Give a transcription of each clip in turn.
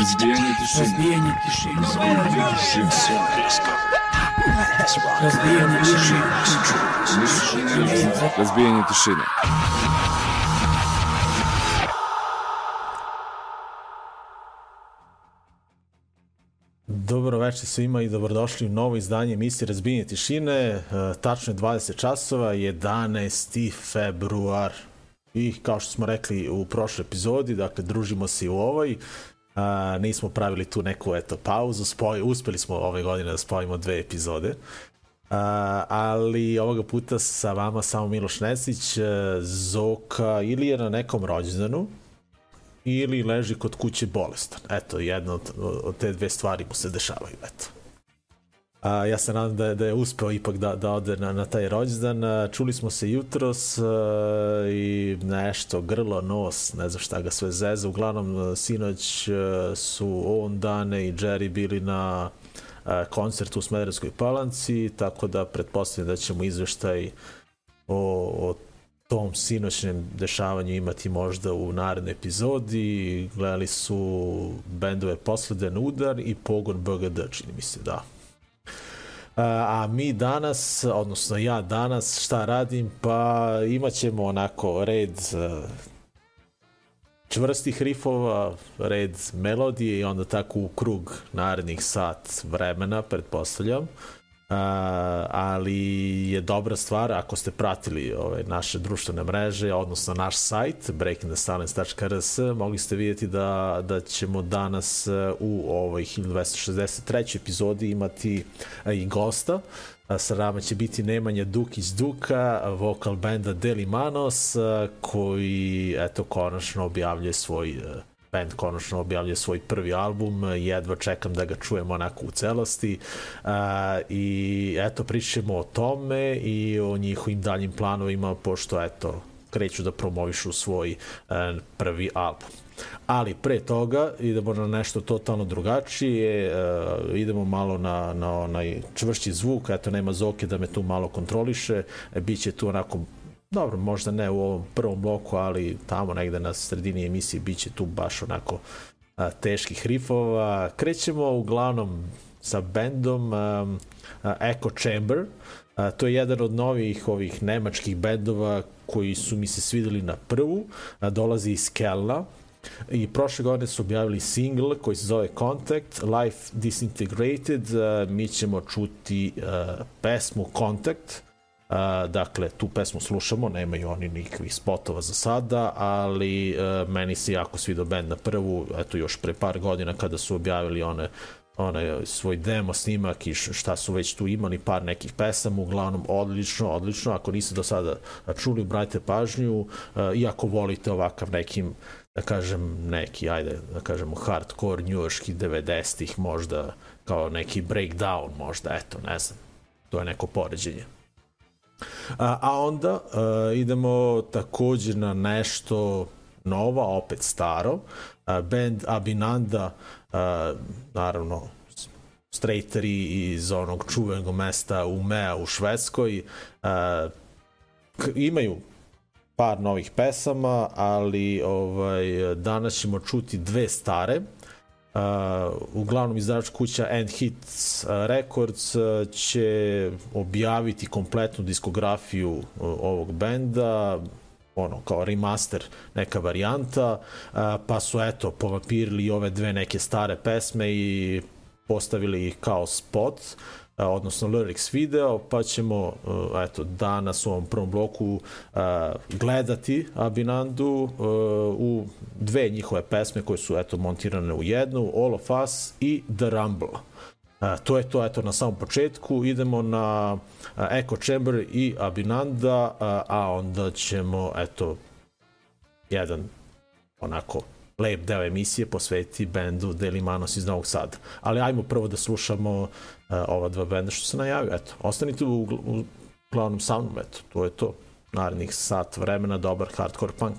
Разбиение тишины. Разбиение тишины. Разбиение тишины. Разбиение тишины. Dobro večer svima i dobrodošli u novo izdanje emisije Razbijenje tišine. E, tačno je 20 časova, 11. februar. I kao što smo rekli u prošloj epizodi, dakle družimo se i u ovoj. A, nismo pravili tu neku eto pauzu, spoj, uspeli smo ove godine da spojimo dve epizode. A, ali ovoga puta sa vama samo Miloš Nesić, e, Zoka ili je na nekom rođendanu, ili leži kod kuće bolestan. Eto, jedna od, od te dve stvari mu se dešavaju, eto. A, ja se nadam da da je uspeo ipak da, da ode na, na taj rođendan. Čuli smo se jutros a, i nešto, grlo, nos, ne znam šta ga sve zeze. Uglavnom, sinoć a, su on Dane i Jerry bili na a, koncertu u Smederskoj palanci, tako da pretpostavljam da ćemo izveštaj o, o tom sinoćnem dešavanju imati možda u narednoj epizodi. Gledali su bendove Posleden udar i Pogon BGD, čini mi se, da. A mi danas, odnosno ja danas, šta radim? Pa imat ćemo onako red čvrstih rifova, red melodije i onda tako u krug narednih sat vremena, pretpostavljam. Uh, Uh, ali je dobra stvar ako ste pratili ove naše društvene mreže, odnosno naš sajt breakingthesilence.rs, mogli ste vidjeti da, da ćemo danas u ovoj 1263. epizodi imati i gosta. Sa nama će biti Nemanja Dukić Duka, vokal benda Deli Manos, koji eto konačno objavljuje svoj band konačno objavlja svoj prvi album, jedva čekam da ga čujem onako u celosti uh, i eto pričamo o tome i o njihovim daljim planovima pošto eto kreću da promovišu svoj uh, prvi album. Ali pre toga idemo na nešto totalno drugačije, uh, idemo malo na, na onaj čvršći zvuk, eto nema Zoke da me tu malo kontroliše, biće tu onako dobro, možda ne u ovom prvom bloku, ali tamo negde na sredini emisije biće tu baš onako a, teških rifova. Krećemo uglavnom sa bendom a, a, Echo Chamber. A, to je jedan od novih ovih nemačkih bendova koji su mi se svideli na prvu. A, dolazi iz Kelna, i prošle godine su objavili single koji se zove Contact, Life Disintegrated, mi ćemo čuti uh, pesmu Contact, A, dakle, tu pesmu slušamo, nemaju oni nikakvih spotova za sada, ali e, meni se jako svidio band na prvu, eto još pre par godina kada su objavili one onaj svoj demo snimak i šta su već tu imali par nekih pesama, uglavnom odlično, odlično, ako niste do sada čuli, brajte pažnju, a, iako volite ovakav nekim da kažem neki, ajde, da kažemo hardcore njujoški 90-ih možda kao neki breakdown možda, eto, ne znam, to je neko poređenje. A, a onda a, idemo takođe na nešto nova, opet staro. A, band Abinanda, a, naravno, straighteri iz onog čuvenog mesta Umea u Švedskoj, a, imaju par novih pesama, ali ovaj danas ćemo čuti dve stare. Uh, uglavnom izdavačka kuća End Hits Records uh, će objaviti kompletnu diskografiju uh, ovog benda ono kao remaster neka varijanta uh, pa su eto povapirili ove dve neke stare pesme i postavili ih kao spot odnosno lyrics video, pa ćemo eto, danas u ovom prvom bloku gledati Abinandu u dve njihove pesme koje su eto montirane u jednu, All of Us i The Rumble. To je to, eto, na samom početku. Idemo na Echo Chamber i Abinanda, a onda ćemo, eto, jedan onako lep deo emisije posveti bendu Deli Manos iz Novog Sada. Ali ajmo prvo da slušamo uh, ova dva benda što se najavio. Eto, ostanite u, u glavnom sa mnom, eto, to je to. Narednih sat vremena, dobar hardcore punk.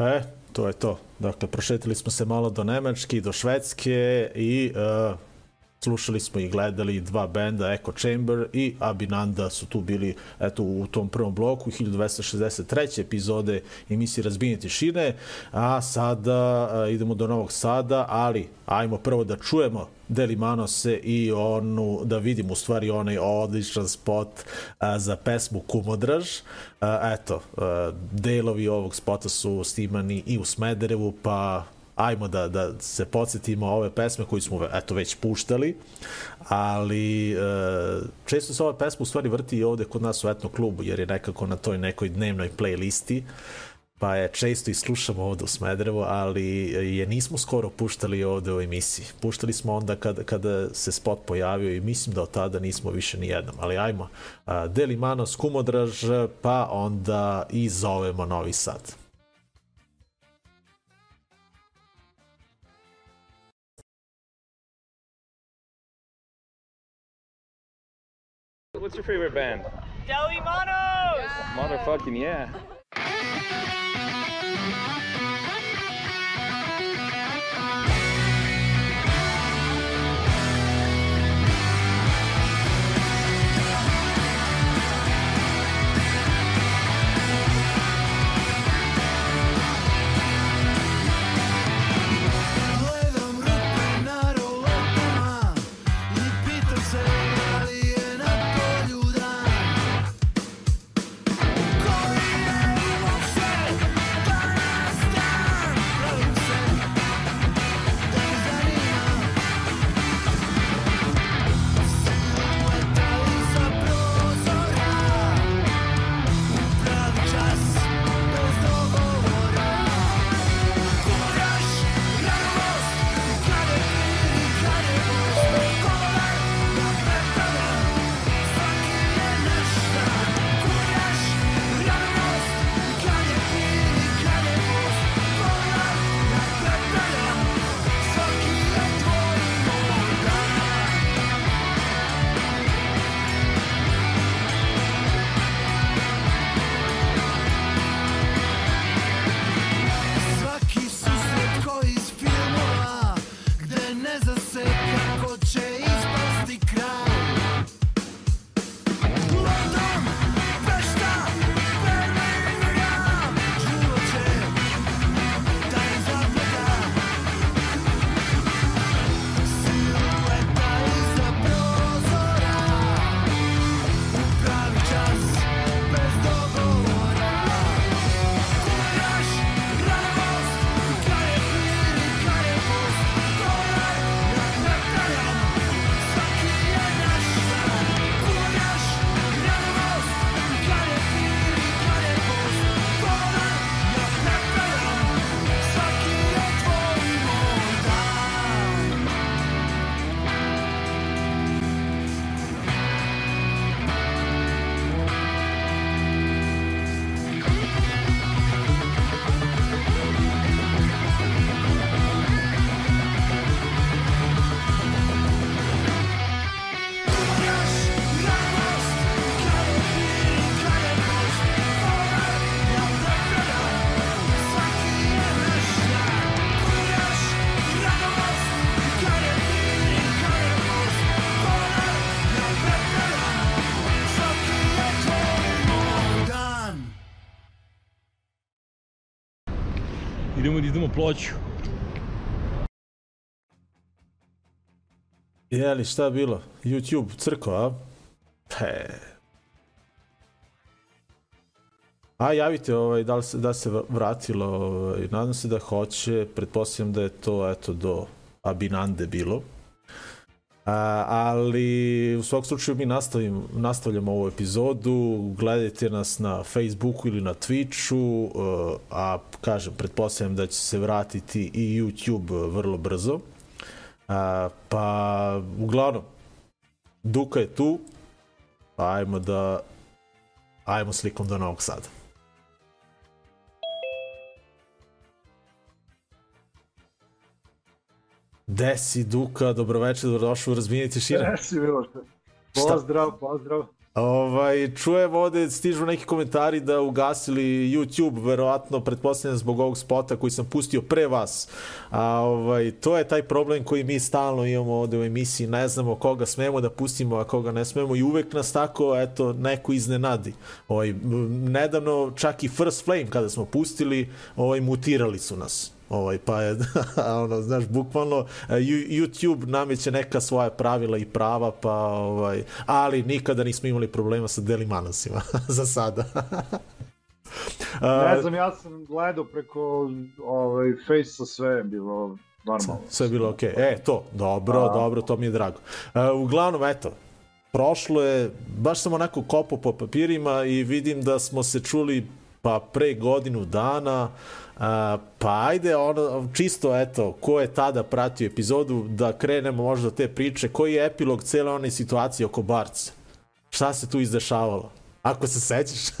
E, to je to. Dakle, prošetili smo se malo do Nemačke do Švedske i uh, slušali smo i gledali dva benda, Echo Chamber i Abinanda su tu bili eto, u tom prvom bloku 1263. epizode emisije Razbijenje tišine, a sada uh, idemo do Novog Sada, ali ajmo prvo da čujemo Deli Manose i onu, da vidimo u stvari onaj odličan spot a, za pesmu Kumodraž. A, eto, a, delovi ovog spota su snimani i u Smederevu, pa ajmo da, da se podsjetimo ove pesme koje smo eto već puštali, ali e, često se ova pesma u stvari vrti i ovde kod nas u etno klubu, jer je nekako na toj nekoj dnevnoj playlisti, pa je često i slušamo ovde u Smederevu, ali je nismo skoro puštali ovde u emisiji. Puštali smo onda kada, kada se spot pojavio i mislim da od tada nismo više ni jednom. Ali ajmo, Deli Manos, Kumodraž, pa onda i zovemo Novi Sad. What's your favorite band? Deli Manos! Motherfucking yeah. Idemo ploću. Jeli, šta bilo? YouTube, crkva, a? He. A javite ovaj, da, li se, da se vratilo, ovaj, nadam se da hoće, pretpostavljam da je to eto do Abinande bilo. Ali u svakom slučaju mi nastavim, nastavljamo ovu epizodu, gledajte nas na Facebooku ili na Twitchu, uh, a kažem, pretpostavljam da će se vratiti i YouTube vrlo brzo. A, pa, uglavnom, Duka je tu, pa ajmo da ajmo slikom do Novog Sada. Desi Duka, dobroveče, dobrodošao u Razbijenje tišine. Jesi, Miloše. Šta? Pozdrav, pozdrav. Ovaj, čujem ovde, stižu neki komentari da ugasili YouTube, verovatno, pretpostavljam zbog ovog spota koji sam pustio pre vas. A, ovaj, to je taj problem koji mi stalno imamo ovde u emisiji, ne znamo koga smemo da pustimo, a koga ne smemo i uvek nas tako, eto, neko iznenadi. Ovaj, nedavno čak i First Flame kada smo pustili, ovaj, mutirali su nas ovaj pa je ono znaš bukvalno e, YouTube nameće neka svoja pravila i prava pa ovaj ali nikada nismo imali problema sa delimanasima za sada Ne znam, ja sam gledao preko ovaj, Face-a sve je bilo normalno. sve je bilo okej. Okay. E, to, dobro, A. dobro, to mi je drago. Uh, uglavnom, eto, prošlo je, baš sam onako kopao po papirima i vidim da smo se čuli pa pre godinu dana, uh, pa ajde, ono, čisto, eto, ko je tada pratio epizodu, da krenemo možda te priče, koji je epilog cele one situacije oko Barca? Šta se tu izdešavalo? Ako se sećaš.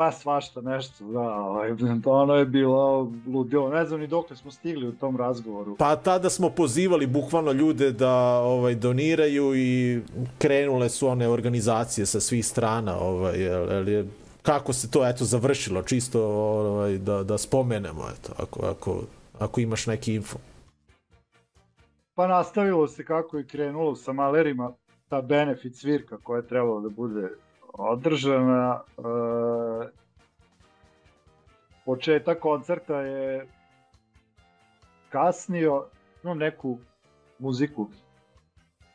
Ba, svašta nešto, da, ovaj, ono je bilo ludilo. Ne znam ni dokle smo stigli u tom razgovoru. Pa tada smo pozivali bukvalno ljude da ovaj doniraju i krenule su one organizacije sa svih strana, ovaj jel, jel je kako se to eto završilo čisto ovaj da da spomenemo eto ako ako ako imaš neki info. Pa nastavilo se kako je krenulo sa malerima, ta benefit svirka koja je trebala da bude održana. E, početak koncerta je kasnio no, neku muziku.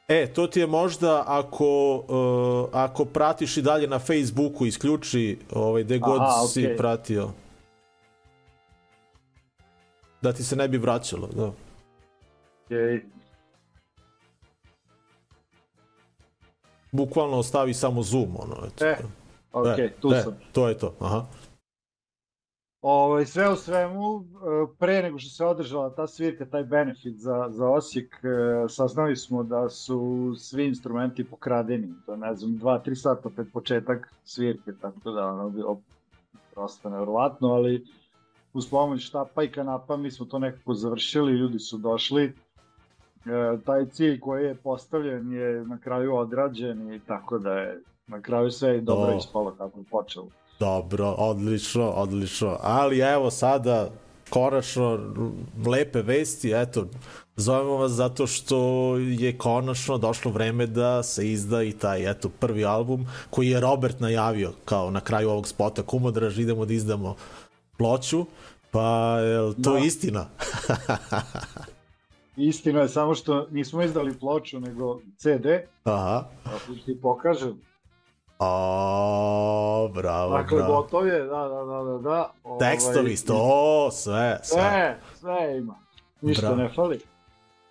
E, to ti je možda ako uh, ako pratiš i dalje na Facebooku isključi ovaj gde god Aha, si okej. pratio. Da ti se ne bi vraćalo, da. Je, Bukvalno ostavi samo zoom, ono, eto. E, ok, E, tu e, sam. To je to, aha. Ovaj, sve u svemu, e, pre nego što se održala ta svirka, taj benefit za, za Osijek, e, saznali smo da su svi instrumenti pokradeni. To ne znam, dva, tri sata pred početak svirke, tako da ono bilo prosto nevjerovatno, ali uz pomoć štapa i kanapa mi smo to nekako završili, ljudi su došli. E, taj cilj koji je postavljen je na kraju odrađen i tako da je na kraju sve dobro O. ispalo kako je počelo. Dobro, odlično, odlično. Ali evo sada, konačno, lepe vesti, eto, zovemo vas zato što je konačno došlo vreme da se izda i taj, eto, prvi album koji je Robert najavio kao na kraju ovog spota Kumodraž, idemo da izdamo ploču, pa je to Da. istina? Istina je samo što nismo izdali ploču, nego CD, Aha. ako ti pokažem. O, bravo, Dakle, bravo. gotov je, da, da, da, da, da. Ovaj, Tekstovi, sto, sve, sve. Sve, sve ima. Ništa Bravo. ne fali.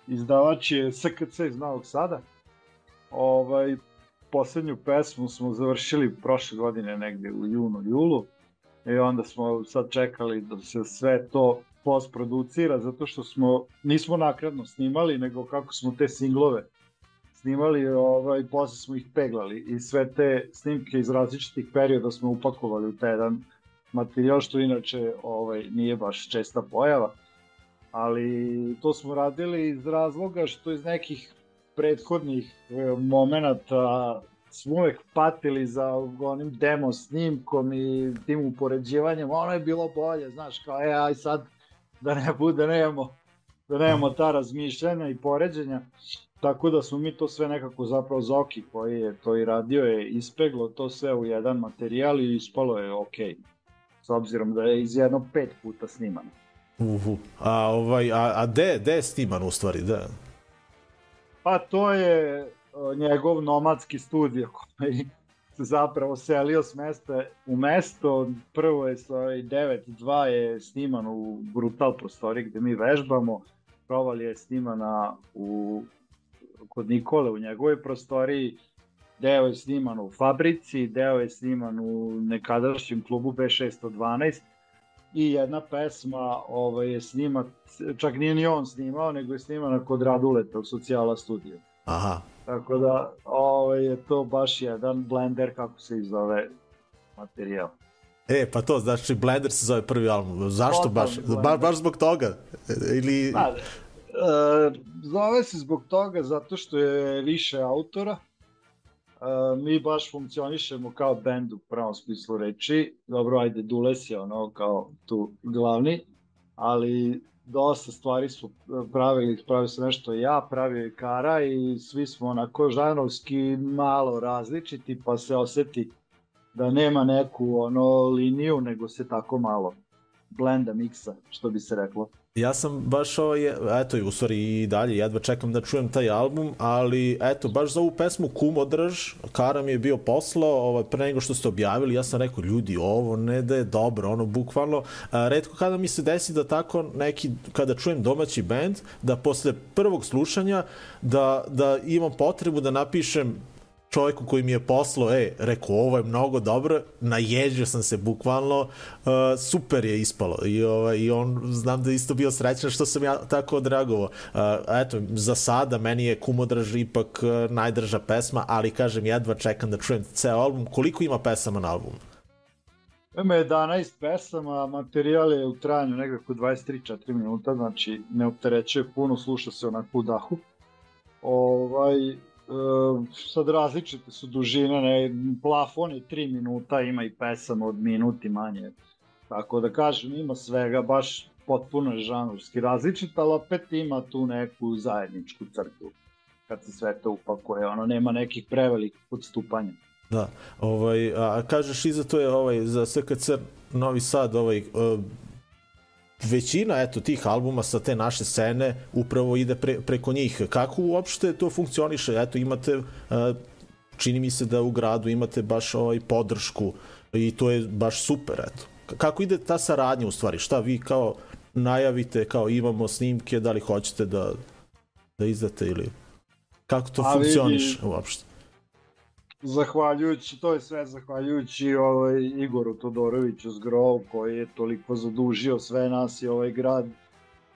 Izdavač je SKC iz Novog Sada. Ovaj, poslednju pesmu smo završili prošle godine negde u junu, julu. I onda smo sad čekali da se sve to postproducira, zato što smo, nismo nakradno snimali, nego kako smo te singlove snimali, ovaj, posle smo ih peglali i sve te snimke iz različitih perioda smo upakovali u taj jedan materijal, što inače ovaj, nije baš česta pojava, ali to smo radili iz razloga što iz nekih prethodnih e, momenata smo uvek patili za onim demo snimkom i tim upoređivanjem, ono je bilo bolje, znaš, kao e, aj sad da ne bude, nemamo, da nemamo ta razmišljanja i poređenja, tako da smo mi to sve nekako zapravo Zoki koji je to i radio je ispeglo to sve u jedan materijal i ispalo je okej. s obzirom da je iz jedno pet puta snimano. Uhu. A, ovaj, a, a de, de je sniman u stvari, da? Pa to je njegov nomadski studio koji se zapravo selio s mesta u mesto. Prvo je sa ovaj 9.2 je sniman u Brutal prostori gde mi vežbamo. Provalija je snimana u, kod Nikole u njegovoj prostoriji. Deo je sniman u fabrici, deo je sniman u nekadašnjem klubu B612 i jedna pesma ovaj, je snimat, čak nije ni on snimao, nego je snimana kod Raduleta u Socijala studiju. Aha. Tako da ovaj, je to baš jedan blender, kako se i zove materijal. E, pa to, znači Blender se zove prvi album. Zašto Totalni baš? Blender. Ba, baš zbog toga? Ili... E, zove se zbog toga zato što je više autora. E, mi baš funkcionišemo kao bend u pravom smislu reči. Dobro, ajde, Dules je ono kao tu glavni, ali dosta stvari su pravili, pravio sam nešto ja, pravio je Kara i svi smo onako žanovski malo različiti, pa se oseti da nema neku ono liniju, nego se tako malo blenda, miksa, što bi se reklo. Ja sam baš ovaj, eto, u stvari i dalje, jedva čekam da čujem taj album, ali eto, baš za ovu pesmu Kumodrž, Kara mi je bio poslao, ovaj, pre nego što ste objavili, ja sam rekao, ljudi, ovo ne da je dobro, ono, bukvalno, a, redko kada mi se desi da tako neki, kada čujem domaći band, da posle prvog slušanja, da, da imam potrebu da napišem čovjeku koji mi je poslao, e, rekao, ovo je mnogo dobro, naježio sam se bukvalno, uh, super je ispalo i, ovaj, i on, znam da je isto bio srećan što sam ja tako odreagovao. Uh, eto, za sada meni je Kumodraž ipak uh, najdrža pesma, ali kažem, jedva čekam da čujem ceo album. Koliko ima pesama na albumu? Ima 11 pesama, materijal je u trajanju nekako 23-4 minuta, znači ne opterećuje puno, sluša se onako u dahu. Ovaj, sad različite su dužine, ne, plafon je 3 minuta, ima i pesama od minuti manje. Tako da kažem, ima svega, baš potpuno je žanrovski različit, ali opet ima tu neku zajedničku crtu kad se sve to upakuje, ono nema nekih prevelikih odstupanja. Da, ovaj, a kažeš i za to je ovaj, za SKC Novi Sad, ovaj, uh, većina eto tih albuma sa te naše scene upravo ide pre, preko njih. Kako uopšte to funkcioniše? Eto imate uh, čini mi se da u gradu imate baš ovaj podršku i to je baš super eto. Kako ide ta saradnja u stvari? Šta vi kao najavite, kao imamo snimke, da li hoćete da da izdate ili kako to Pa funkcioniše uopšte? Zahvaljujući, to je sve zahvaljujući ovaj, Igoru Todoroviću Zgrov koji je toliko zadužio sve nas i ovaj grad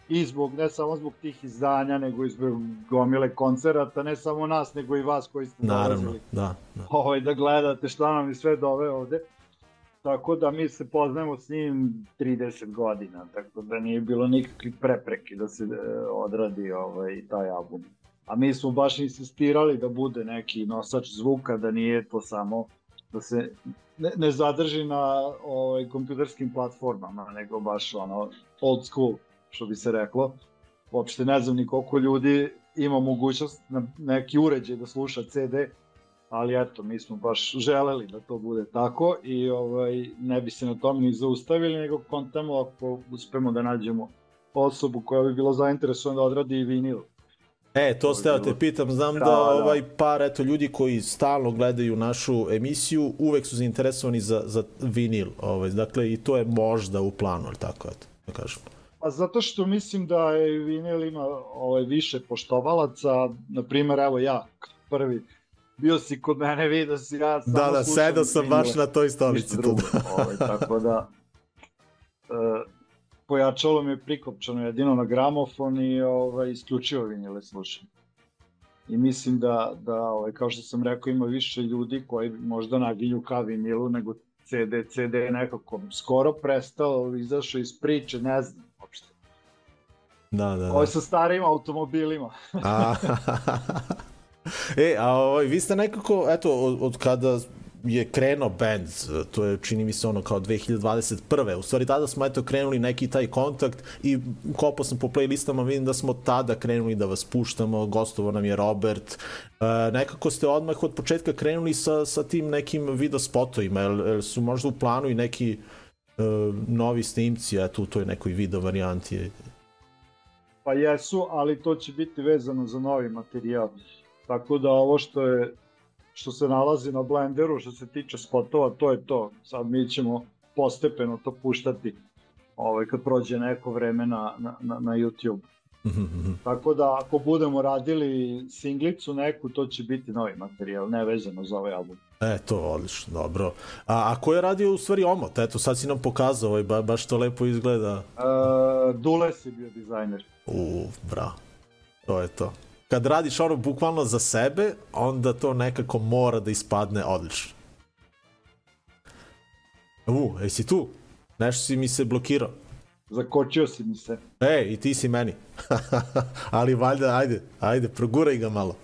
i zbog, ne samo zbog tih izdanja, nego i zbog gomile koncerata, ne samo nas, nego i vas koji ste Naravno, dolazili da, da. ovaj, da gledate šta nam je sve dove ovde. Tako da mi se poznajemo s njim 30 godina, tako da nije bilo nikakvih prepreki da se e, odradi ovaj, taj album. A mi smo baš insistirali da bude neki nosač zvuka, da nije to samo da se ne, ne zadrži na ovaj, kompjuterskim platformama, nego baš ono old school, što bi se reklo. Uopšte ne znam ni koliko ljudi ima mogućnost na neki uređaj da sluša CD, ali eto, mi smo baš želeli da to bude tako i ovaj, ne bi se na tom ni zaustavili, nego kontamo ako uspemo da nađemo osobu koja bi bila zainteresovana da odradi i vinil. E, to ste, te pitam, znam da, Da, da. ovaj par eto ljudi koji stalno gledaju našu emisiju uvek su zainteresovani za, za vinil, ovaj, dakle i to je možda u planu, ali tako eto, da kažem. Pa zato što mislim da je vinil ima ovaj, više poštovalaca, na primer evo ja prvi, bio si kod mene, vidio si ja samo Da, da, sedao sam vinile, baš na toj stolici tu. Da. ovaj, tako da e, pojačalo mi je prikopčano jedino na gramofon i ovaj, isključivo vinile slušam. I mislim da, da ovaj, kao što sam rekao, ima više ljudi koji možda naginju ka vinilu nego CD. CD je nekako skoro prestao, izašao iz priče, ne znam uopšte. Da, da, da. Ovo je sa starim automobilima. A, e, a ovaj, vi ste nekako, eto, od, od kada je krenuo band, to je čini mi se ono kao 2021. U stvari tada smo eto krenuli neki taj kontakt i kopao sam po playlistama, vidim da smo tada krenuli da vas puštamo, gostovo nam je Robert. E, nekako ste odmah od početka krenuli sa, sa tim nekim video spotovima, jel, jel su možda u planu i neki novi snimci, eto u toj nekoj video varijanti. Pa jesu, ali to će biti vezano za novi materijal. Tako da ovo što je što se nalazi na Blenderu što se tiče spotova, to je to. Sad mi ćemo postepeno to puštati ovaj, kad prođe neko vreme na, na, na, YouTube. Tako da ako budemo radili singlicu neku, to će biti novi materijal, ne vezano za ovaj album. E, to, odlično, dobro. A, a ko je radio u stvari omot? Eto, sad si nam pokazao, ovaj, ba, baš to lepo izgleda. E, Dules je bio dizajner. U, bra. To je to. Kad radiš ono bukvalno za sebe, onda to nekako mora da ispadne odlično. U, jesi tu? Nešto si mi se blokirao. Zakočio si mi se. E, i ti si meni. Ali valjda, ajde, ajde, proguraj ga malo.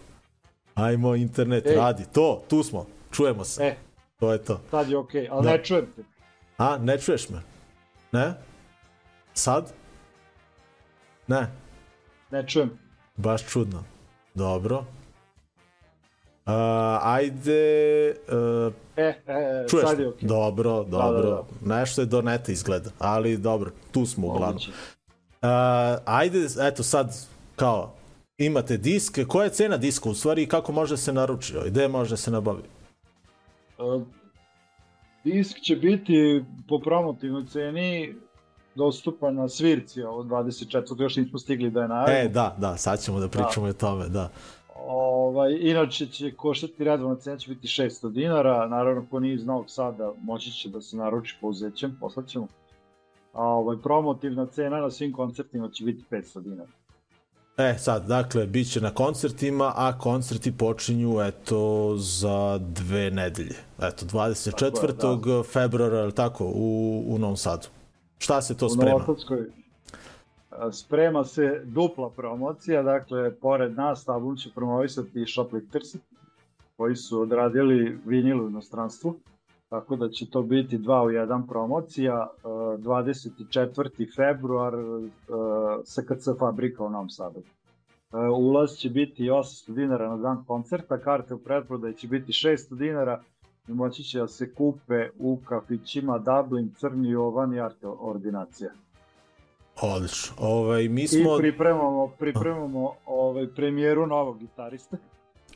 Ajmo, internet, Ej. radi. To, tu smo, čujemo se. E, To je to. sad je okej, ali Da. ne čujem te. A, ne čuješ me? Ne? Sad? Ne, Ne čujem. baš čudno. Dobro. Uh, ajde, uh, E, e, čuješ sad je okej. Dobro, dobro. da, Nešto je do neta izgleda, ali dobro, tu smo uglavnom. Uh, ajde, eto sad, kao, imate disk, koja je cena diska u stvari i kako može da se naruči, gde može da se nabavi? E, Disk će biti po promotivnoj ceni dostupan na svirci od 24. još nismo stigli da je najavimo. E, da, da, sad ćemo da pričamo i o tome, da. Ovaj, inače će koštati redovna cena će biti 600 dinara, naravno ko nije iz Novog Sada moći će da se naruči pouzećem, poslaćemo. A ovaj, promotivna cena na svim koncertima će biti 500 dinara. E, sad, dakle, bit će na koncertima, a koncerti počinju, eto, za dve nedelje. Eto, 24. februara, je li tako, u, u Novom Sadu. Šta se to U sprema? Novosadskoj a, sprema se dupla promocija, dakle, pored nas album će promovisati i Shoplifters, koji su odradili vinil u inostranstvu, tako da će to biti dva u jedan promocija, e, 24. februar SKC Fabrika u Novom Sadu. Ulaz će biti 800 dinara na dan koncerta, karte u pretprodaji će biti 600 dinara moći će da se kupe u kafićima Dublin, Crni Jovan i Arte Ordinacija. Odlično. Ovaj, mi I smo... pripremamo, pripremamo ovaj, premijeru novog gitarista.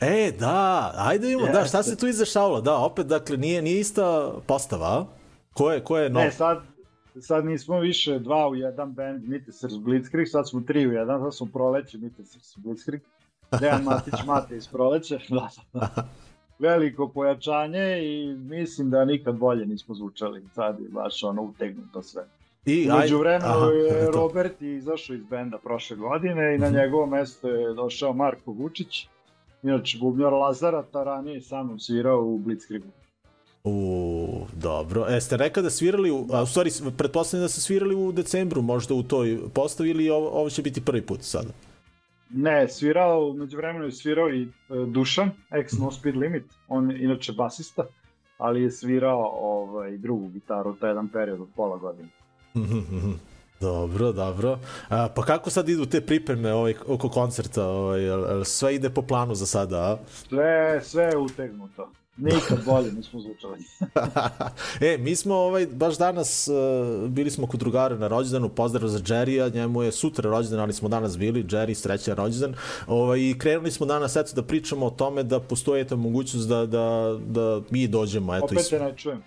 E, da, ajde vidimo, da, šta se tu izdešavalo? Da, opet, dakle, nije, nije ista postava? Ko je, ko je nov? Ne, sad, sad nismo više dva u jedan band Mitesers Blitzkrieg, sad smo tri u jedan, sad smo proleće Mitesers Blitzkrieg. Dejan Matić Mate iz proleće. Da, da. Veliko pojačanje i mislim da nikad bolje nismo zvučali. Sad je baš ono utegnuto sve. I, Među vremenu je. Robert izašao iz benda prošle godine i na njegovo mesto je došao Marko Vučić. Inače, bubnjar Lazara, ta ranije je sa mnom svirao u Blitzkriegu. U, dobro. E, ste rekao da svirali, u, a u stvari, pretpostavljam da ste svirali u decembru, možda u toj postavi ili ovo, ovo će biti prvi put sada? Ne, svirao, među vremenu je svirao i e, Dušan, ex No Speed Limit, on je inače basista, ali je svirao ovaj, drugu gitaru, taj jedan period od pola godine. Dobro, dobro. A, pa kako sad idu te pripreme ovaj, oko koncerta? Ovaj, sve ide po planu za sada, a? Sve, sve je utegnuto. Nikad bolje nismo zvučali. e, mi smo ovaj, baš danas uh, bili smo kod drugara na rođendanu, pozdrav za Jerrya, njemu je sutra rođendan, ali smo danas bili, Jerry srećan rođendan. Ovaj, I krenuli smo danas eto, da pričamo o tome da postoji eto, mogućnost da, da, da mi dođemo. Eto, Opet te ne čujem.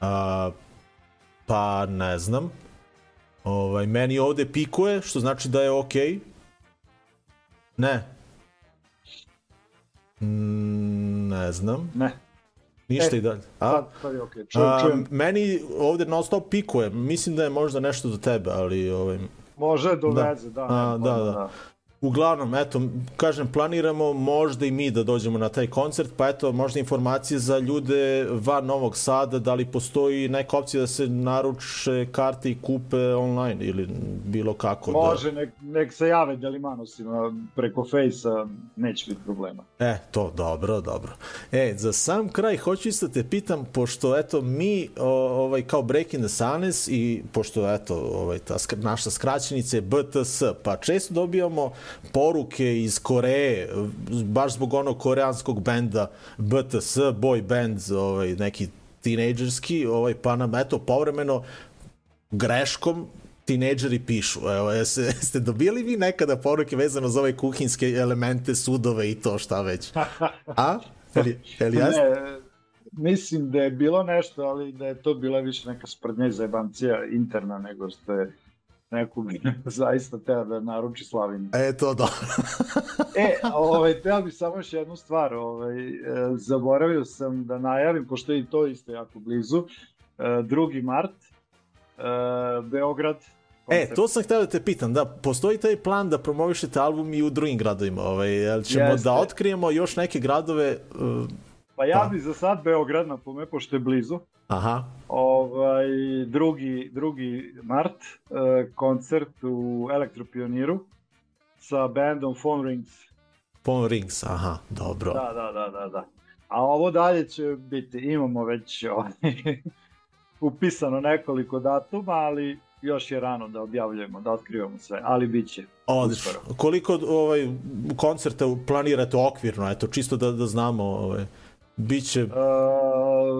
a, pa ne znam. Ovaj, meni ovde pikuje, što znači da je okej. Okay. Ne. Mm, ne znam. Ne, Ništa E, i dalje. A? sad, sad je okej. Čujem, A, čujem. meni ovde non stop pikuje. Mislim da je možda nešto do tebe, ali ovaj, Može do Da. veze, da. A, nemam da, pojma, da. Uglavnom, eto, kažem, planiramo možda i mi da dođemo na taj koncert, pa eto, možda informacije za ljude van Novog Sada, da li postoji neka opcija da se naruče karte i kupe online ili bilo kako. Može, nek, nek se jave Delimanosima preko Fejsa, neće biti problema. Da... E, to, dobro, dobro. E, za sam kraj hoću isto te pitam, pošto eto mi o, ovaj kao Breaking the Sunes i pošto eto ovaj ta skr naša skraćenica je BTS, pa često dobijamo poruke iz Koreje, baš zbog onog koreanskog benda BTS, boy band, ovaj neki tinejdžerski, ovaj, pa nam, eto, povremeno greškom tinejdžeri pišu. Evo, jeste, jeste dobili vi nekada poruke vezano za ove kuhinske elemente, sudove i to šta već? A? Eli, eli? Ne, mislim da je bilo nešto, ali da je to bila više neka sprdnja i zajebancija interna nego što je nekog zaista teo da naruči slavinu. E, to da. E, ovaj, teo bi samo još jednu stvar. Ovaj, e, zaboravio sam da najavim, pošto je i to isto jako blizu, e, 2. mart, e, Beograd. E, koncert. to sam htio da te pitam, da, postoji taj plan da promovišete album i u drugim gradovima, ovaj, jel ćemo Jeste. da otkrijemo još neke gradove, uh, Pa ja da. bi za sad Beograd na pome, pošto je blizu. aha, Ovaj, drugi, drugi mart, e, koncert u Elektropioniru sa bandom Phone Rings. Phone Rings, aha, dobro. Da, da, da, da, da. A ovo dalje će biti, imamo već ovaj, upisano nekoliko datuma, ali još je rano da objavljujemo, da otkrivamo sve, ali bit će. Odlično. Koliko ovaj, koncerta planirate okvirno, eto, čisto da, da znamo, ovaj, Biće E,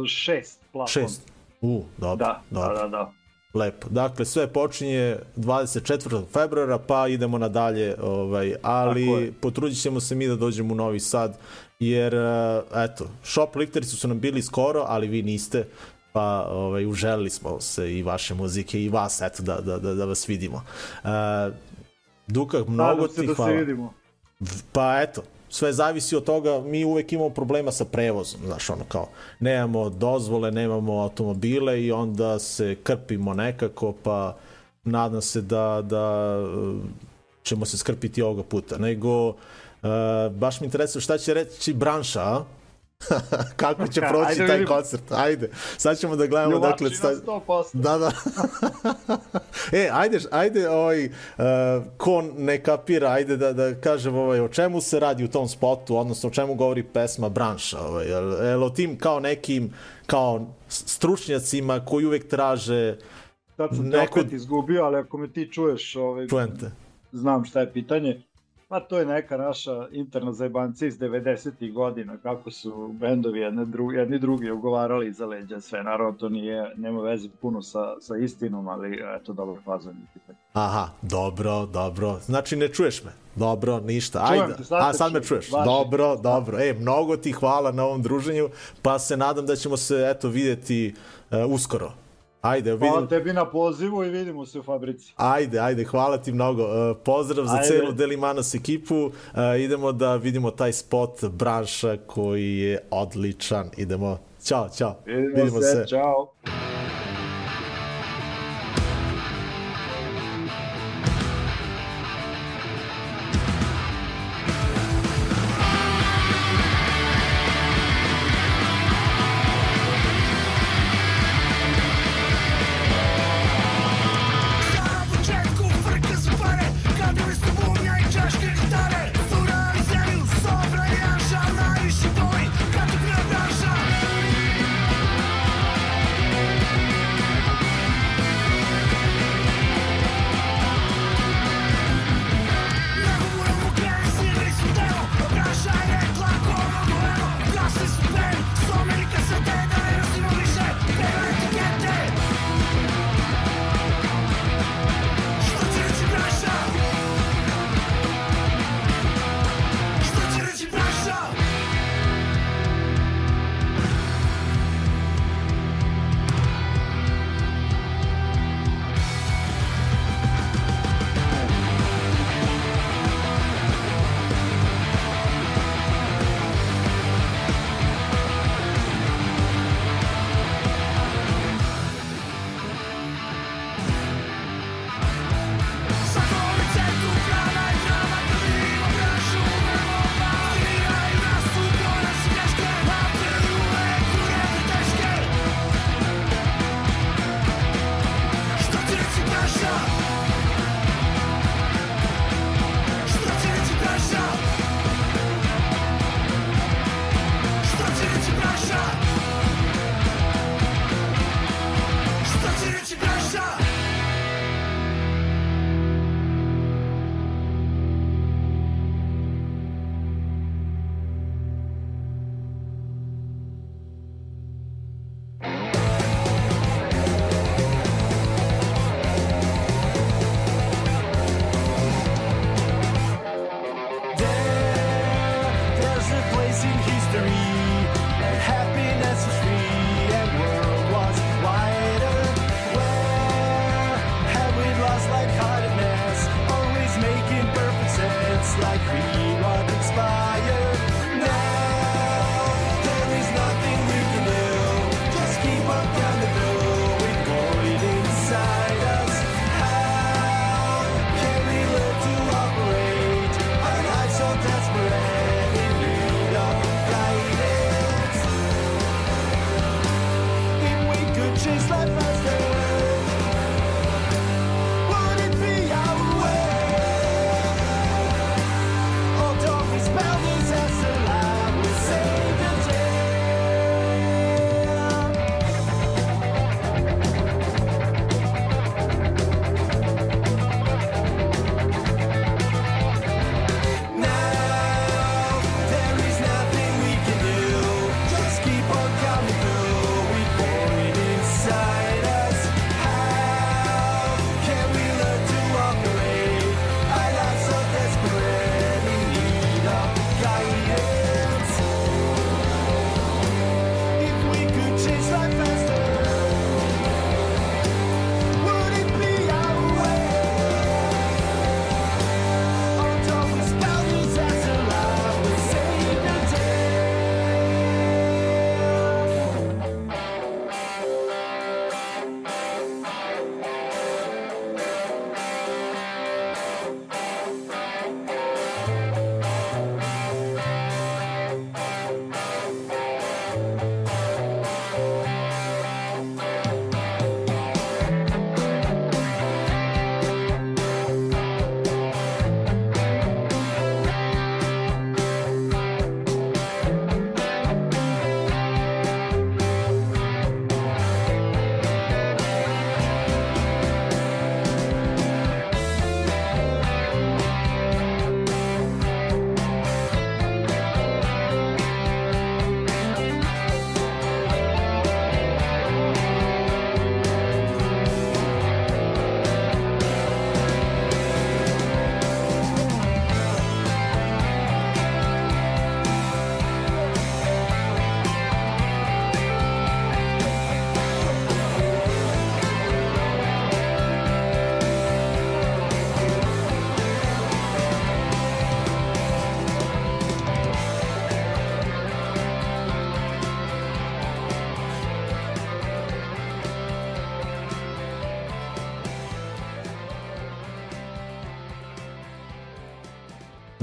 šest plafon. šest. U, dobro, Da, dobro. da, da, da. Lepo. Dakle, sve počinje 24. februara, pa idemo nadalje, ovaj, ali potrudit ćemo se mi da dođemo u Novi Sad, jer, eh, eto, shop likterici su nam bili skoro, ali vi niste, pa ovaj, uželili smo se i vaše muzike i vas, eto, da, da, da, da vas vidimo. Uh, Duka, mnogo Nadam ti da hvala. se vidimo. Pa eto, sve zavisi od toga, mi uvek imamo problema sa prevozom, znaš, ono kao, nemamo dozvole, nemamo automobile i onda se krpimo nekako, pa nadam se da, da eh, ćemo se skrpiti ovoga puta, nego uh, baš mi interesuje šta će reći branša, a? Kako će proći Ajde taj koncert? Ajde, sad ćemo da gledamo Ljubači dakle... 100%. Da, da. e, ajde, ajde, ovaj, uh, ko ne kapira, ajde da, da kažem ovaj, o čemu se radi u tom spotu, odnosno o čemu govori pesma Branša, ovaj, jel, jel o tim kao nekim, kao stručnjacima koji uvek traže Sad sam te Neko- opet izgubio, ali ako me ti čuješ, ovaj, znam šta je pitanje. Pa to je neka naša interna zajebancija iz 90. godina, kako su bendovi jedne dru, jedni drugi ugovarali iza leđa sve. Naravno, to nije, nema veze puno sa, sa istinom, ali eto, dobro fazan je pitanje. Aha, dobro, dobro. Znači ne čuješ me. Dobro, ništa. Čujem Ajde. te, sad A sad me čuješ. Važi. Dobro, dobro. E, mnogo ti hvala na ovom druženju, pa se nadam da ćemo se eto videti uh, uskoro. Ajde, vidim. Hvala tebi na pozivu i vidimo se u fabrici. Ajde, ajde, hvala ti mnogo. Uh, pozdrav za Ajde. celu Delimanos ekipu. Uh, idemo da vidimo taj spot branša koji je odličan. Idemo. Ćao, ćao. Vidimo, Vidimo se, se. čao.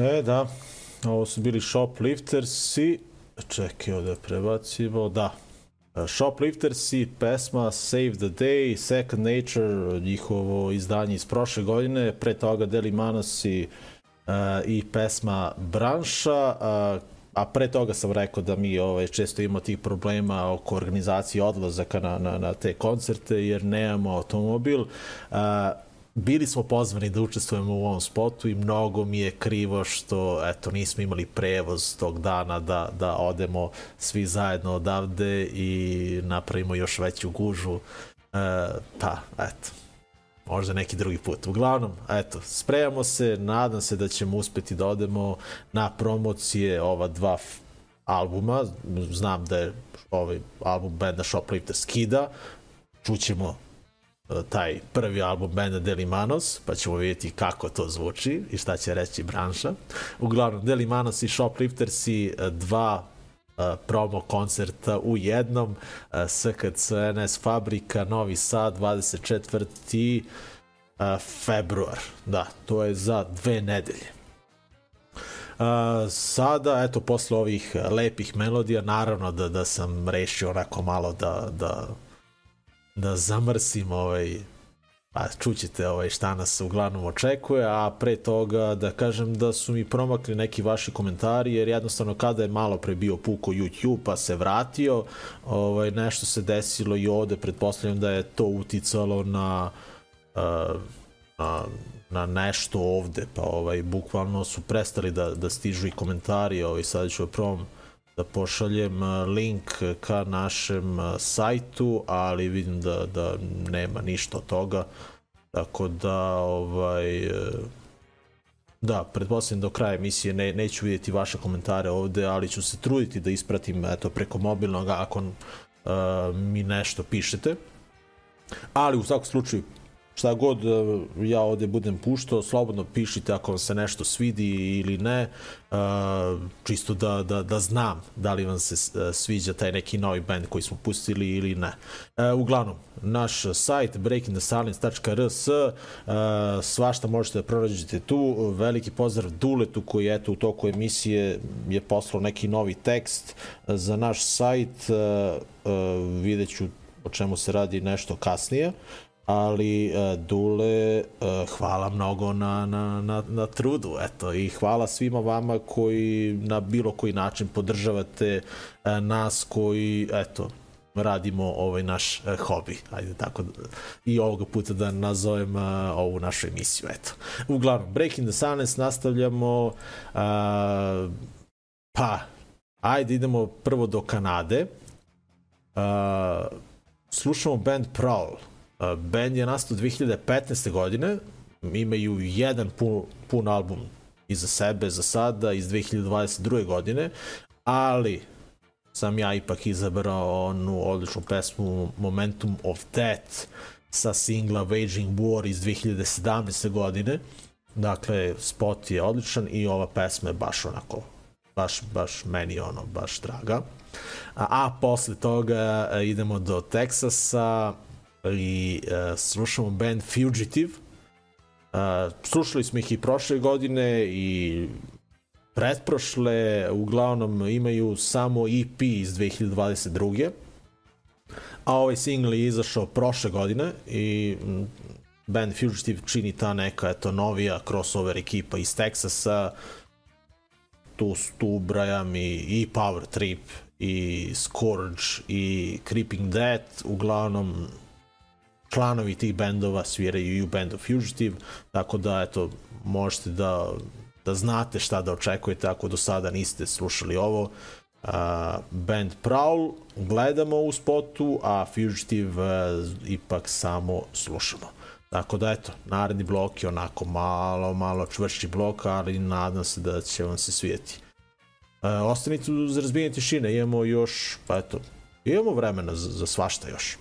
E, da. Ovo su bili Shopliftersi. Čekaj, ovde prebacimo. Da. Shopliftersi, pesma Save the Day, Second Nature, njihovo izdanje iz prošle godine, pre toga Deli Manosi uh, i pesma Branša, uh, a pre toga sam rekao da mi ovaj, često imamo tih problema oko organizacije odlazaka na, na, na te koncerte jer nemamo automobil. Bili smo pozvani da učestvujemo u ovom spotu i mnogo mi je krivo što eto nismo imali prevoz tog dana da, da odemo svi zajedno odavde i napravimo još veću gužu. E, pa, eto, možda neki drugi put. Uglavnom, eto, spremamo se, nadam se da ćemo uspeti da odemo na promocije ova dva albuma. Znam da je ovaj album benda Shoplifter skida. Čućemo taj prvi album benda Delimanos, pa ćemo vidjeti kako to zvuči i šta će reći branša. Uglavnom, Delimanos i Shoplifters i e, dva e, promo koncerta u jednom e, SKC NS Fabrika Novi Sad 24. e, februar. Da, to je za dve nedelje. Uh, sada, eto, posle ovih lepih melodija, naravno da, da sam rešio onako malo da, da, da zamrsim ovaj, a čućete ovaj, šta nas uglavnom očekuje, a pre toga da kažem da su mi promakli neki vaši komentari, jer jednostavno kada je malo pre bio puko YouTube pa se vratio, ovaj, nešto se desilo i ovde, pretpostavljam da je to uticalo na uh, na, na nešto ovde, pa ovaj, bukvalno su prestali da, da stižu i komentari, ovaj, sad ću prvom da pošaljem link ka našem sajtu, ali vidim da, da nema ništa od toga, tako da ovaj, uh, Da, pretpostavljam do kraja emisije ne, neću vidjeti vaše komentare ovde, ali ću se truditi da ispratim eto, preko mobilnog ako uh, mi nešto pišete. Ali u svakom slučaju šta god e, ja ovde budem puštao, slobodno pišite ako vam se nešto svidi ili ne, e, čisto da, da, da znam da li vam se e, sviđa taj neki novi band koji smo pustili ili ne. Uglavnom, naš sajt breakingthesilence.rs svašta možete da pronađete tu. Veliki pozdrav Duletu koji eto u toku emisije je poslao neki novi tekst za naš sajt. Vidjet ću o čemu se radi nešto kasnije ali e, Dule, e, hvala mnogo na, na, na, na trudu, eto, i hvala svima vama koji na bilo koji način podržavate e, nas koji, eto, radimo ovaj naš e, hobi, ajde tako da, i ovoga puta da nazovem e, ovu našu emisiju, eto. Uglavnom, Breaking the Silence nastavljamo, e, pa, ajde idemo prvo do Kanade, e, slušamo band Prowl, Uh, band je nastao 2015. godine, imaju jedan pun, pun album iza sebe za sada iz 2022. godine, ali sam ja ipak izabrao onu odličnu pesmu Momentum of Death sa singla Waging War iz 2017. godine. Dakle, spot je odličan i ova pesma je baš onako, baš, baš meni ono, baš draga. A, a posle toga a, idemo do Teksasa, i uh, slušamo band Fugitive. Uh, slušali smo ih i prošle godine i pretprošle, uglavnom imaju samo EP iz 2022. A ovaj single je izašao prošle godine i band Fugitive čini ta neka eto novija crossover ekipa iz Texasa tu, tu ubrajam i, i Power Trip i Scourge i Creeping Death uglavnom članovi tih bendova sviraju i u Band of Fugitive, tako da eto, možete da, da znate šta da očekujete ako do sada niste slušali ovo. Uh, band Prowl gledamo u spotu, a Fugitive uh, ipak samo slušamo. Tako da eto, naredni blok je onako malo, malo čvršći blok, ali nadam se da će vam se svijeti. Uh, ostanite uz razbijenje tišine, imamo još, pa eto, imamo vremena za, za svašta još.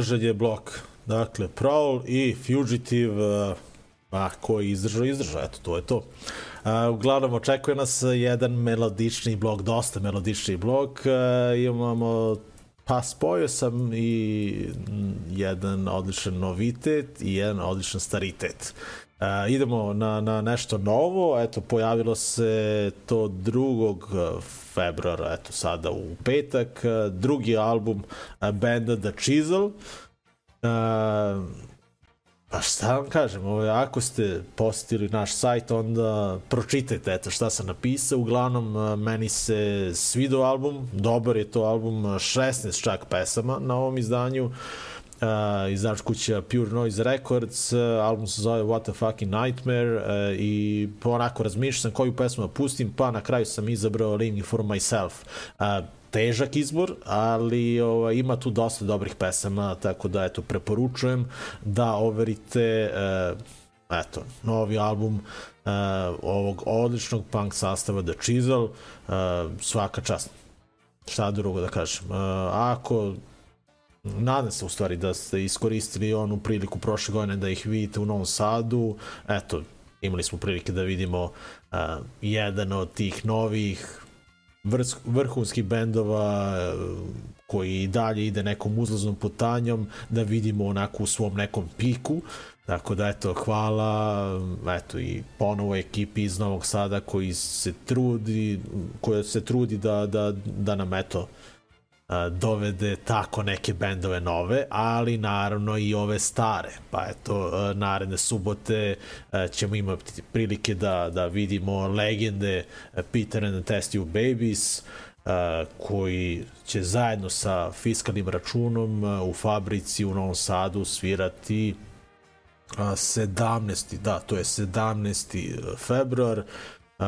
Pržen je blok. Dakle, Prowl i Fugitive, uh, a ko je izdržao, izdržao, eto, to je to. Uh, uglavnom, očekuje nas jedan melodični blok, dosta melodični blok. Uh, imamo Pa spojio sam i jedan odličan novitet i jedan odličan staritet. Uh, idemo na, na nešto novo, eto, pojavilo se to 2. februara, eto, sada u petak, uh, drugi album uh, benda The Chisel. Uh, Pa šta vam kažem, ovo, ako ste posetili naš sajt, onda pročitajte eto šta sam napisao. Uglavnom, meni se svidao album, dobar je to album, 16 čak pesama na ovom izdanju. Uh, izdač kuća Pure Noise Records, uh, album se zove What a Fucking Nightmare uh, i onako razmišljam sam koju pesmu da pustim, pa na kraju sam izabrao Living for Myself. Uh, težak izbor, ali ovaj, ima tu dosta dobrih pesama, tako da eto preporučujem da overite eh, eto, novi album eh, ovog odličnog punk sastava The Chisel, eh, svaka čast. Šta drugo da kažem. Eh, ako nadam se u stvari da ste iskoristili onu priliku prošle godine da ih vidite u Novom Sadu, eto, imali smo prilike da vidimo uh, jedan od tih novih vrh, vrhunskih bendova e, koji dalje ide nekom uzlaznom putanjom da vidimo onako u svom nekom piku. Tako da eto hvala eto i ponovo ekipi iz Novog Sada koji se trudi koja se trudi da, da, da nam eto a, dovede tako neke bendove nove, ali naravno i ove stare. Pa eto, naredne subote ćemo imati prilike da, da vidimo legende Peter and the Test You Babies, koji će zajedno sa fiskalnim računom u fabrici u Novom Sadu svirati a, 17. da, to je 17. februar Uh,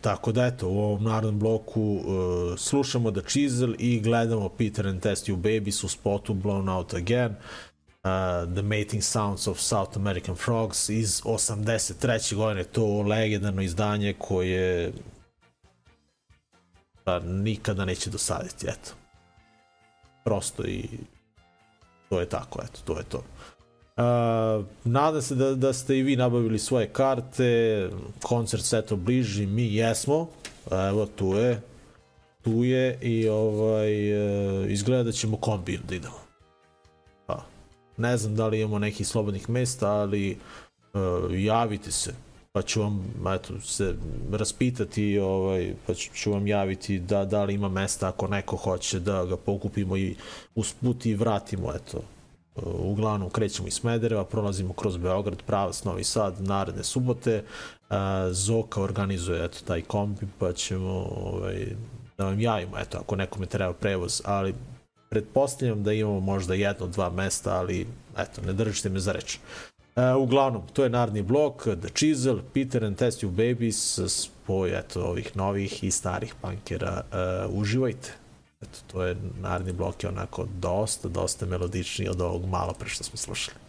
tako da eto, u ovom narodnom bloku uh, slušamo The Chisel i gledamo Peter and Test You Babies u spotu Blown Out Again. Uh, The Mating Sounds of South American Frogs iz 83. godine, to legendarno izdanje koje pa, nikada neće dosaditi, eto. Prosto i to je tako, eto, to je to. Uh, nadam se da, da ste i vi nabavili svoje karte, koncert se eto bliži, mi jesmo, evo tu je, tu je i ovaj, uh, izgleda da ćemo kombijom da idemo. Pa, ne znam da li imamo nekih slobodnih mesta, ali uh, javite se, pa ću vam eto, se raspitati, ovaj, pa ću, ću vam javiti da, da li ima mesta ako neko hoće da ga pokupimo i usput i vratimo, eto, uglavnom krećemo iz Smedereva, prolazimo kroz Beograd, pravac Novi Sad, naredne subote. Zoka organizuje eto taj kombi, pa ćemo ovaj, da vam javimo, eto, ako nekome treba prevoz, ali pretpostavljam da imamo možda jedno, dva mesta, ali eto, ne držite me za reč. Uh, uglavnom, to je naredni blok, The Chisel, Peter and Test You Babies, spoj eto, ovih novih i starih punkera. Uh, uživajte! Eto, to je naredni blok je onako dosta, dosta melodičniji od ovog malo pre što smo slušali.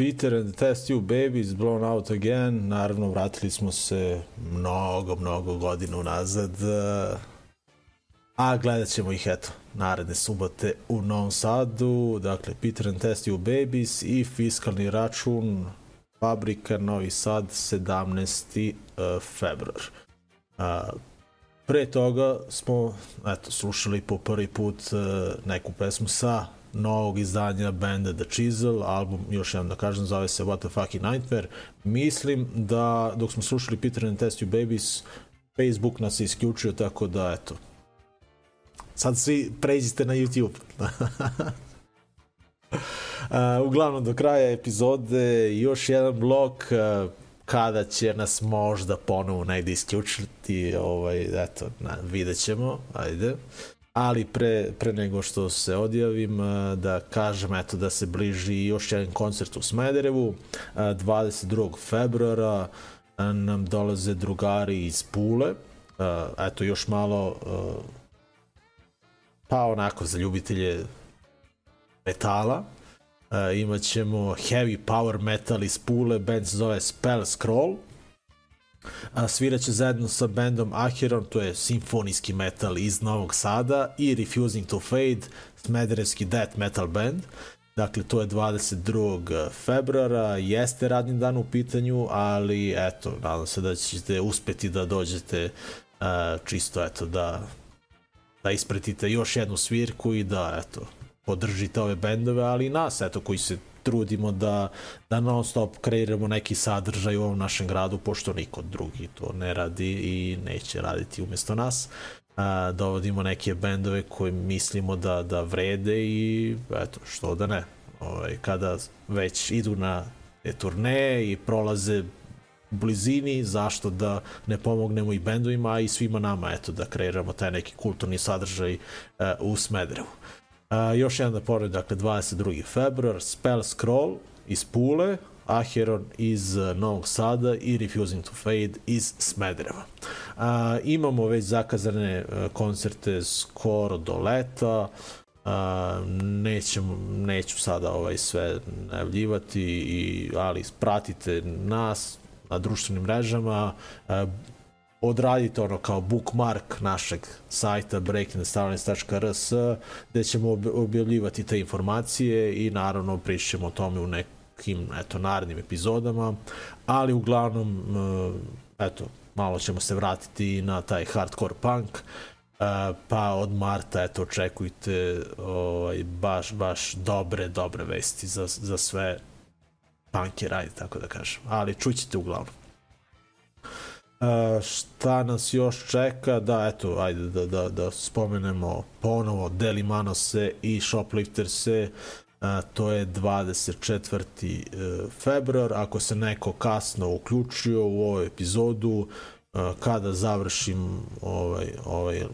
Peter and the Test Tube Babies, Blown Out Again. Naravno, vratili smo se mnogo, mnogo godina unazad. A gledat ćemo ih, eto, naredne subote u Novom Sadu. Dakle, Peter and Test Tube Babies i fiskalni račun Fabrika Novi Sad 17. uh, februar. Pre toga smo eto, slušali po prvi put uh, neku pesmu sa novog izdanja benda The Chisel, album, još jednom da kažem, zove se What the Fucking Nightmare. Mislim da, dok smo slušali Peter and Test You Babies, Facebook nas je isključio, tako da, eto, sad svi pređite na YouTube. Uh, uglavnom, do kraja epizode još jedan blok uh, kada će nas možda ponovo negde isključiti, ovaj, eto, na, vidjet ćemo, ajde. Ali pre, pre nego što se odjavim, da kažem eto da se bliži još jedan koncert u Smederevu, uh, 22. februara nam dolaze drugari iz Pule, eto još malo pa onako za ljubitelje metala, Uh, imat ćemo heavy power metal iz Pule, band se zove Spell Scroll. A svirat će zajedno sa bandom Acheron, to je simfonijski metal iz Novog Sada i Refusing to Fade, smederevski death metal band. Dakle, to je 22. februara, jeste radni dan u pitanju, ali eto, nadam se da ćete uspeti da dođete uh, čisto, eto, da, da ispretite još jednu svirku i da, eto, podržite ove bendove, ali i nas, eto, koji se trudimo da, da non stop kreiramo neki sadržaj u ovom našem gradu, pošto niko drugi to ne radi i neće raditi umesto nas. A, dovodimo neke bendove koje mislimo da, da vrede i eto, što da ne. Ovaj, kada već idu na te turneje i prolaze blizini, zašto da ne pomognemo i bendovima, a i svima nama, eto, da kreiramo taj neki kulturni sadržaj uh, u Smederevu. Uh, još jedan da pored, dakle, 22. februar, Spell Scroll iz Pule, Acheron iz uh, Novog Sada i Refusing to Fade iz Smedereva. Uh, imamo već zakazane uh, koncerte skoro do leta, Uh, nećemo, neću sada ovaj sve najavljivati, i, ali pratite nas na društvenim mrežama, uh, odradite ono kao bookmark našeg sajta breakingthestalents.rs gde ćemo objavljivati te informacije i naravno pričamo o tome u nekim eto, narednim epizodama, ali uglavnom eto, malo ćemo se vratiti na taj hardcore punk, pa od marta eto očekujte ovaj, baš, baš dobre, dobre vesti za, za sve punkere, tako da kažem, ali čućete uglavnom. Šta nas još čeka, da eto, ajde da, da, da spomenemo ponovo Delimanose i Shoplifterse, uh, to je 24. Uh, februar, ako se neko kasno uključio u ovu epizodu, uh, kada završim ovaj, ovaj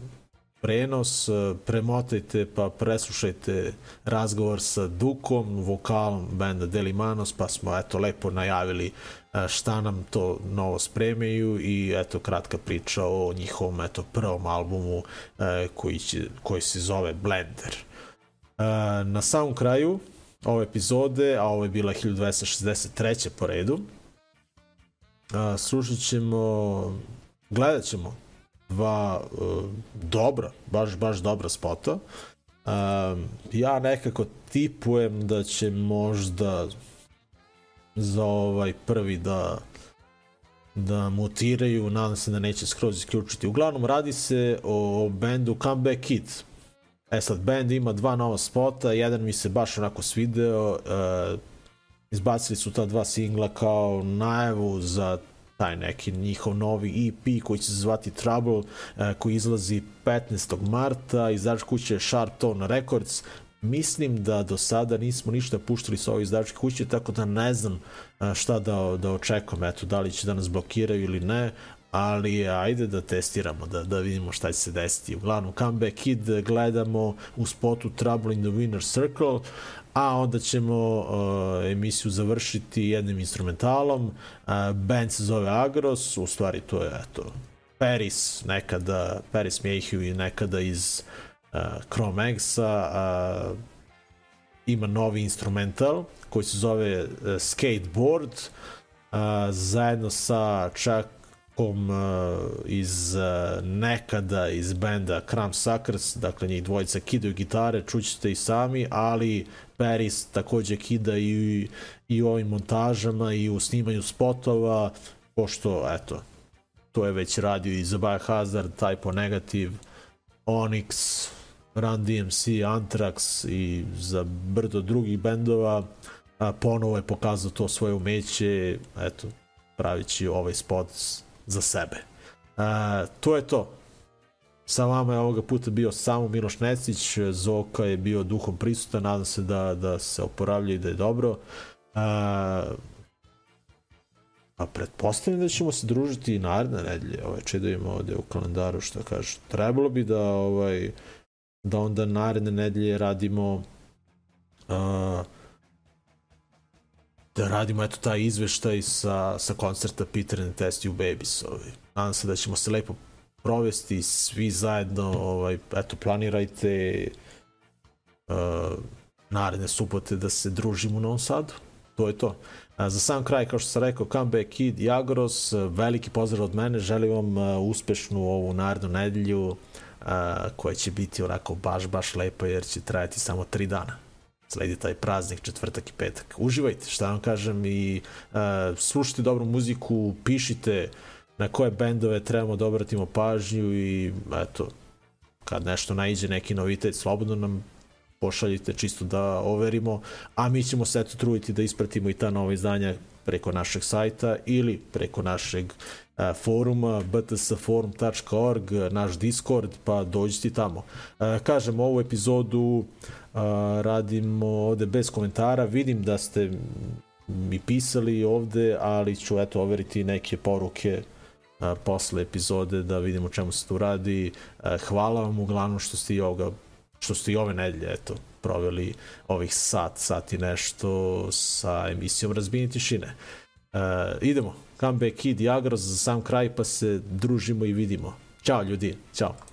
prenos, premotajte pa preslušajte razgovor sa Dukom, vokalom benda Delimanos, pa smo eto lepo najavili šta nam to novo spremaju i eto kratka priča o njihovom eto prvom albumu koji, će, koji se zove Blender. Na samom kraju ove epizode, a ovo je bila 1263. po redu, slušat ćemo, gledat ćemo dva uh, dobra, baš, baš dobra spota. Uh, ja nekako tipujem da će možda za ovaj prvi da da mutiraju, nadam se da neće skroz isključiti. Uglavnom radi se o bendu Comeback Kid. E sad, band ima dva nova spota, jedan mi se baš onako svideo, uh, izbacili su ta dva singla kao najavu za taj neki njihov novi EP koji će se zvati Trouble, uh, koji izlazi 15. marta, izdavač kuće Sharp Tone Records, mislim da do sada nismo ništa puštali sa ovih izdavačke kuće, tako da ne znam šta da, da očekujem, eto, da li će da nas blokiraju ili ne, ali ajde da testiramo, da, da vidimo šta će se desiti. Uglavnom, Comeback Kid gledamo u spotu Trouble in the Winner Circle, a onda ćemo uh, emisiju završiti jednim instrumentalom. Uh, band se zove Agros, u stvari to je, eto, Paris, nekada, Paris Mayhew i nekada iz uh, Chrome Eggs-a, uh, ima novi instrumental koji se zove uh, Skateboard, uh, zajedno sa Čakom uh, iz uh, nekada iz benda Cram Suckers, dakle njih dvojica kidaju gitare, čućete i sami, ali Paris takođe kida i, i u ovim montažama i u snimanju spotova, pošto, eto, to je već radio i za Biohazard, Typo Negative, Onyx, Run DMC, Anthrax i za brdo drugih bendova. A, ponovo je pokazao to svoje umeće, eto, pravići ovaj spot za sebe. A, to je to. Sa vama je ovoga puta bio samo Miloš Necić, Zoka je bio duhom prisutan, nadam se da, da se oporavlja i da je dobro. A, a pretpostavljam da ćemo se družiti i naredne nedelje, ovaj, če da ovde u kalendaru što kaže. Trebalo bi da ovaj, da onda naredne nedelje radimo uh, da radimo eto taj izveštaj sa, sa koncerta Peter and Test You Babies. Ovaj. Nadam se da ćemo se lepo provesti svi zajedno, ovaj, eto planirajte uh, naredne subote da se družimo u Novom Sadu. To je to. A, za sam kraj, kao što sam rekao, Comeback Kid, Jagoros, veliki pozdrav od mene, želim vam uh, uspešnu ovu narednu nedelju, a, koja će biti onako baš, baš lepa jer će trajati samo tri dana. Sledi taj praznik, četvrtak i petak. Uživajte, šta vam kažem, i a, slušajte dobru muziku, pišite na koje bendove trebamo da obratimo pažnju i eto, kad nešto naiđe neki novitet, slobodno nam pošaljite čisto da overimo, a mi ćemo se eto truditi da ispratimo i ta nova izdanja preko našeg sajta ili preko našeg a, foruma btsforum.org, naš Discord, pa dođite tamo. A, kažem, ovu epizodu radimo ovde bez komentara, vidim da ste mi pisali ovde, ali ću eto overiti neke poruke a, posle epizode da vidimo čemu se tu radi. A, hvala vam uglavnom što ste i ovoga što ste i ove nedelje, eto, proveli ovih sat, sat i nešto sa emisijom Razbini tišine. Uh, idemo, Comeback Kid i Agros za sam kraj, pa se družimo i vidimo. Ćao ljudi, ćao.